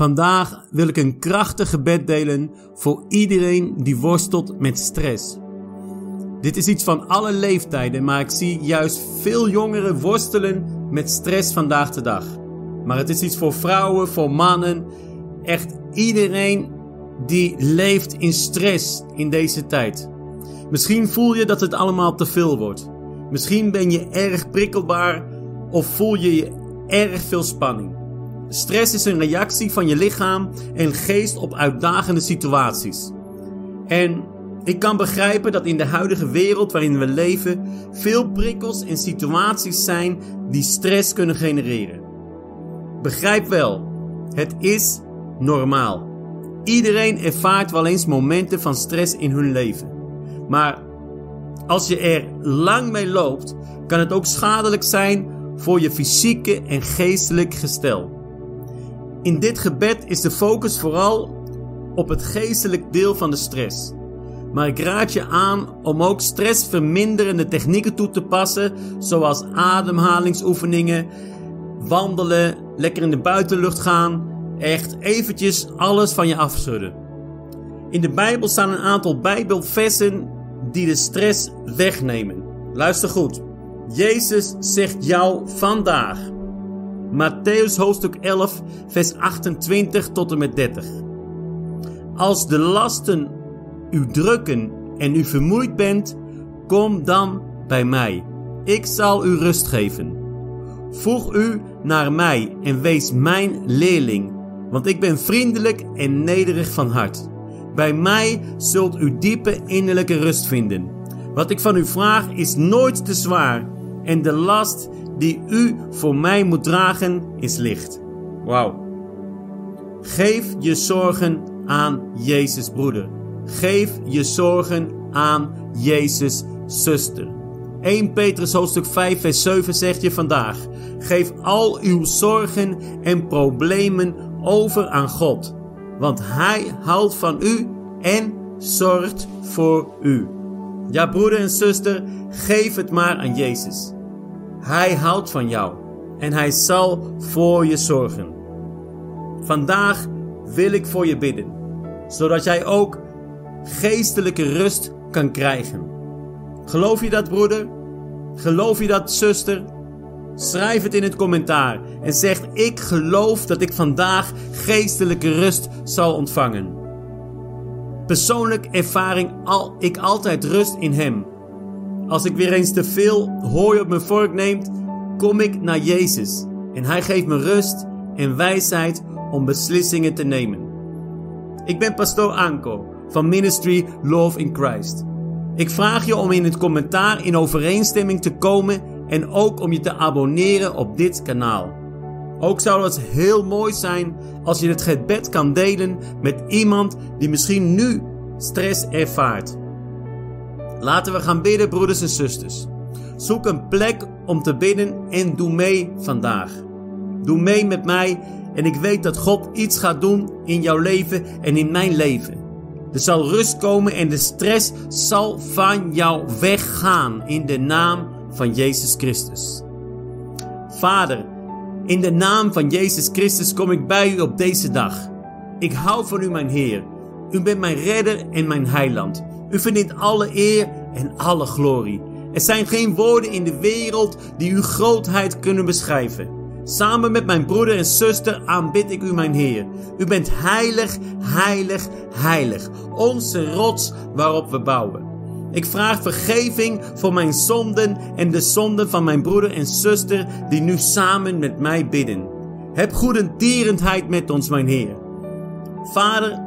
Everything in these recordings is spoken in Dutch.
Vandaag wil ik een krachtig gebed delen voor iedereen die worstelt met stress. Dit is iets van alle leeftijden, maar ik zie juist veel jongeren worstelen met stress vandaag de dag. Maar het is iets voor vrouwen, voor mannen, echt iedereen die leeft in stress in deze tijd. Misschien voel je dat het allemaal te veel wordt. Misschien ben je erg prikkelbaar of voel je je erg veel spanning. Stress is een reactie van je lichaam en geest op uitdagende situaties. En ik kan begrijpen dat in de huidige wereld waarin we leven veel prikkels en situaties zijn die stress kunnen genereren. Begrijp wel, het is normaal. Iedereen ervaart wel eens momenten van stress in hun leven. Maar als je er lang mee loopt, kan het ook schadelijk zijn voor je fysieke en geestelijk gestel. In dit gebed is de focus vooral op het geestelijk deel van de stress. Maar ik raad je aan om ook stressverminderende technieken toe te passen, zoals ademhalingsoefeningen, wandelen, lekker in de buitenlucht gaan, echt eventjes alles van je afschudden. In de Bijbel staan een aantal Bijbelversen die de stress wegnemen. Luister goed. Jezus zegt jou vandaag. Matthäus hoofdstuk 11, vers 28 tot en met 30. Als de lasten u drukken en u vermoeid bent, kom dan bij mij. Ik zal u rust geven. Voeg u naar mij en wees mijn leerling, want ik ben vriendelijk en nederig van hart. Bij mij zult u diepe innerlijke rust vinden. Wat ik van u vraag is nooit te zwaar en de last die u voor mij moet dragen is licht. Wauw. Geef je zorgen aan Jezus broeder. Geef je zorgen aan Jezus zuster. 1 Petrus hoofdstuk 5 vers 7 zegt je vandaag. Geef al uw zorgen en problemen over aan God. Want Hij houdt van u en zorgt voor u. Ja broeder en zuster, geef het maar aan Jezus. Hij houdt van jou en hij zal voor je zorgen. Vandaag wil ik voor je bidden, zodat jij ook geestelijke rust kan krijgen. Geloof je dat, broeder? Geloof je dat, zuster? Schrijf het in het commentaar en zeg: Ik geloof dat ik vandaag geestelijke rust zal ontvangen. Persoonlijk ervaring al ik altijd rust in Hem als ik weer eens te veel hooi op mijn vork neemt, kom ik naar Jezus. En Hij geeft me rust en wijsheid om beslissingen te nemen. Ik ben pastoor Anko van Ministry Love in Christ. Ik vraag je om in het commentaar in overeenstemming te komen en ook om je te abonneren op dit kanaal. Ook zou het heel mooi zijn als je het gebed kan delen met iemand die misschien nu stress ervaart. Laten we gaan bidden, broeders en zusters. Zoek een plek om te bidden en doe mee vandaag. Doe mee met mij en ik weet dat God iets gaat doen in jouw leven en in mijn leven. Er zal rust komen en de stress zal van jou weggaan in de naam van Jezus Christus. Vader, in de naam van Jezus Christus kom ik bij u op deze dag. Ik hou van u, mijn Heer. U bent mijn redder en mijn heiland. U verdient alle eer en alle glorie. Er zijn geen woorden in de wereld die uw grootheid kunnen beschrijven. Samen met mijn broeder en zuster aanbid ik u, mijn Heer. U bent heilig, heilig, heilig. Onze rots waarop we bouwen. Ik vraag vergeving voor mijn zonden en de zonden van mijn broeder en zuster die nu samen met mij bidden. Heb goedendierendheid met ons, mijn Heer. Vader,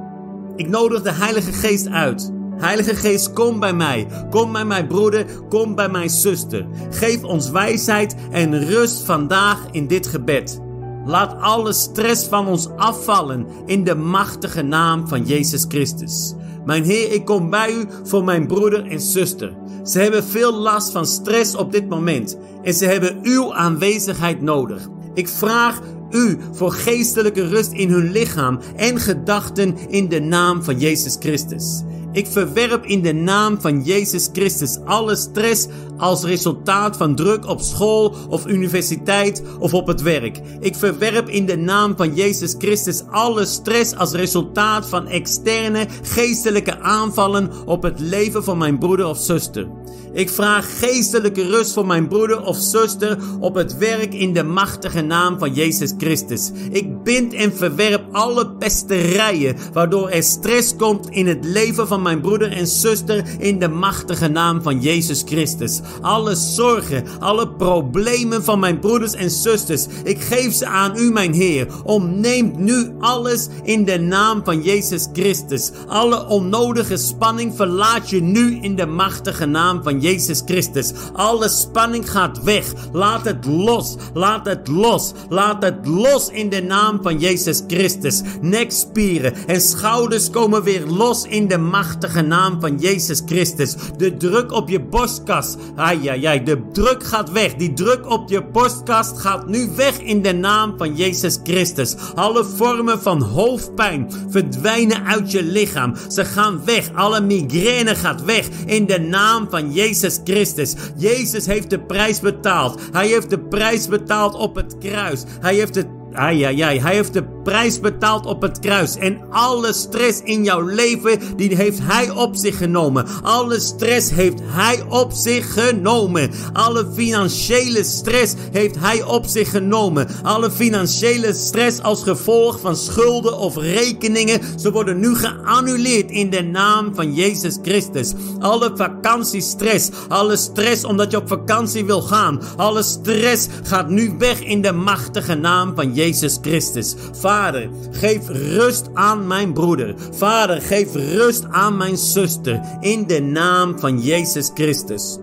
ik nodig de Heilige Geest uit Heilige Geest, kom bij mij. Kom bij mijn broeder, kom bij mijn zuster. Geef ons wijsheid en rust vandaag in dit gebed. Laat alle stress van ons afvallen in de machtige naam van Jezus Christus. Mijn Heer, ik kom bij u voor mijn broeder en zuster. Ze hebben veel last van stress op dit moment en ze hebben uw aanwezigheid nodig. Ik vraag u voor geestelijke rust in hun lichaam en gedachten in de naam van Jezus Christus. Ik verwerp in de naam van Jezus Christus alle stress als resultaat van druk op school of universiteit of op het werk. Ik verwerp in de naam van Jezus Christus alle stress als resultaat van externe geestelijke aanvallen op het leven van mijn broeder of zuster. Ik vraag geestelijke rust voor mijn broeder of zuster op het werk in de machtige naam van Jezus Christus. Ik bind en verwerp alle pesterijen waardoor er stress komt in het leven van mijn broeder en zuster in de machtige naam van Jezus Christus. Alle zorgen, alle problemen van mijn broeders en zusters, ik geef ze aan u, mijn Heer. Omneemt nu alles in de naam van Jezus Christus. Alle onnodige spanning verlaat je nu in de machtige naam van Jezus Christus. Alle spanning gaat weg. Laat het los. Laat het los. Laat het los in de naam van Jezus Christus. Nekspieren en schouders komen weer los in de machtige naam van Jezus Christus. De druk op je borstkast. Ai, ai, ai. De druk gaat weg. Die druk op je borstkast gaat nu weg in de naam van Jezus Christus. Alle vormen van hoofdpijn verdwijnen uit je lichaam. Ze gaan weg. Alle migraine gaat weg in de naam van Jezus Christus. Jezus heeft de prijs betaald. Hij heeft de prijs betaald op het kruis. Hij heeft het Ai, ai, ai. Hij heeft de prijs betaald op het kruis. En alle stress in jouw leven, die heeft hij op zich genomen. Alle stress heeft hij op zich genomen. Alle financiële stress heeft hij op zich genomen. Alle financiële stress als gevolg van schulden of rekeningen, ze worden nu geannuleerd in de naam van Jezus Christus. Alle vakantiestress, alle stress omdat je op vakantie wil gaan, alle stress gaat nu weg in de machtige naam van Jezus Jezus Christus. Vader, geef rust aan mijn broeder. Vader, geef rust aan mijn zuster. In de naam van Jezus Christus.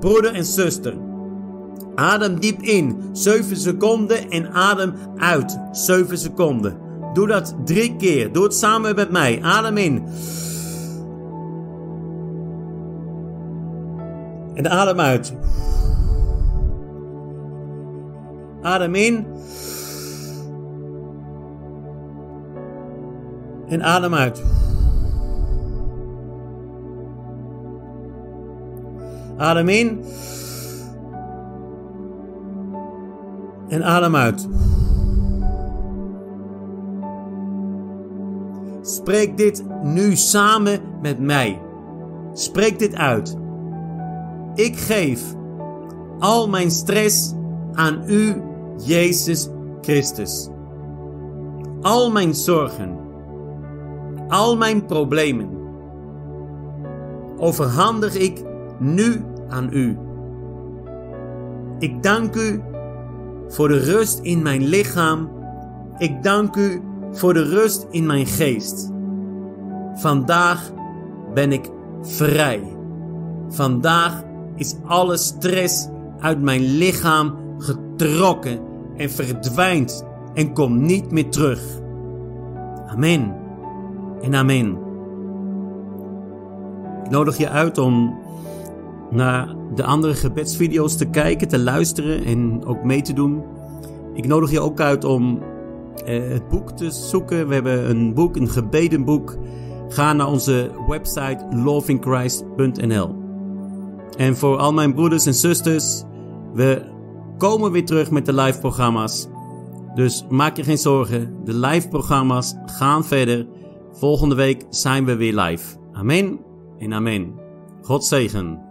Broeder en zuster. Adem diep in, 7 seconden en adem uit, 7 seconden. Doe dat drie keer. Doe het samen met mij. Adem in. En adem uit. Adem in. En adem uit. Adem in. En adem uit. Spreek dit nu samen met mij. Spreek dit uit. Ik geef al mijn stress aan u, Jezus Christus. Al mijn zorgen al mijn problemen overhandig ik nu aan u. Ik dank u voor de rust in mijn lichaam. Ik dank u voor de rust in mijn geest. Vandaag ben ik vrij. Vandaag is alle stress uit mijn lichaam getrokken en verdwijnt en komt niet meer terug. Amen en amen. Ik nodig je uit om naar de andere gebedsvideo's te kijken, te luisteren en ook mee te doen. Ik nodig je ook uit om eh, het boek te zoeken. We hebben een boek, een gebedenboek. Ga naar onze website lovingchrist.nl. En voor al mijn broeders en zusters, we komen weer terug met de live programma's. Dus maak je geen zorgen, de live programma's gaan verder. Volgende week zijn we weer live. Amen en amen. God zegen.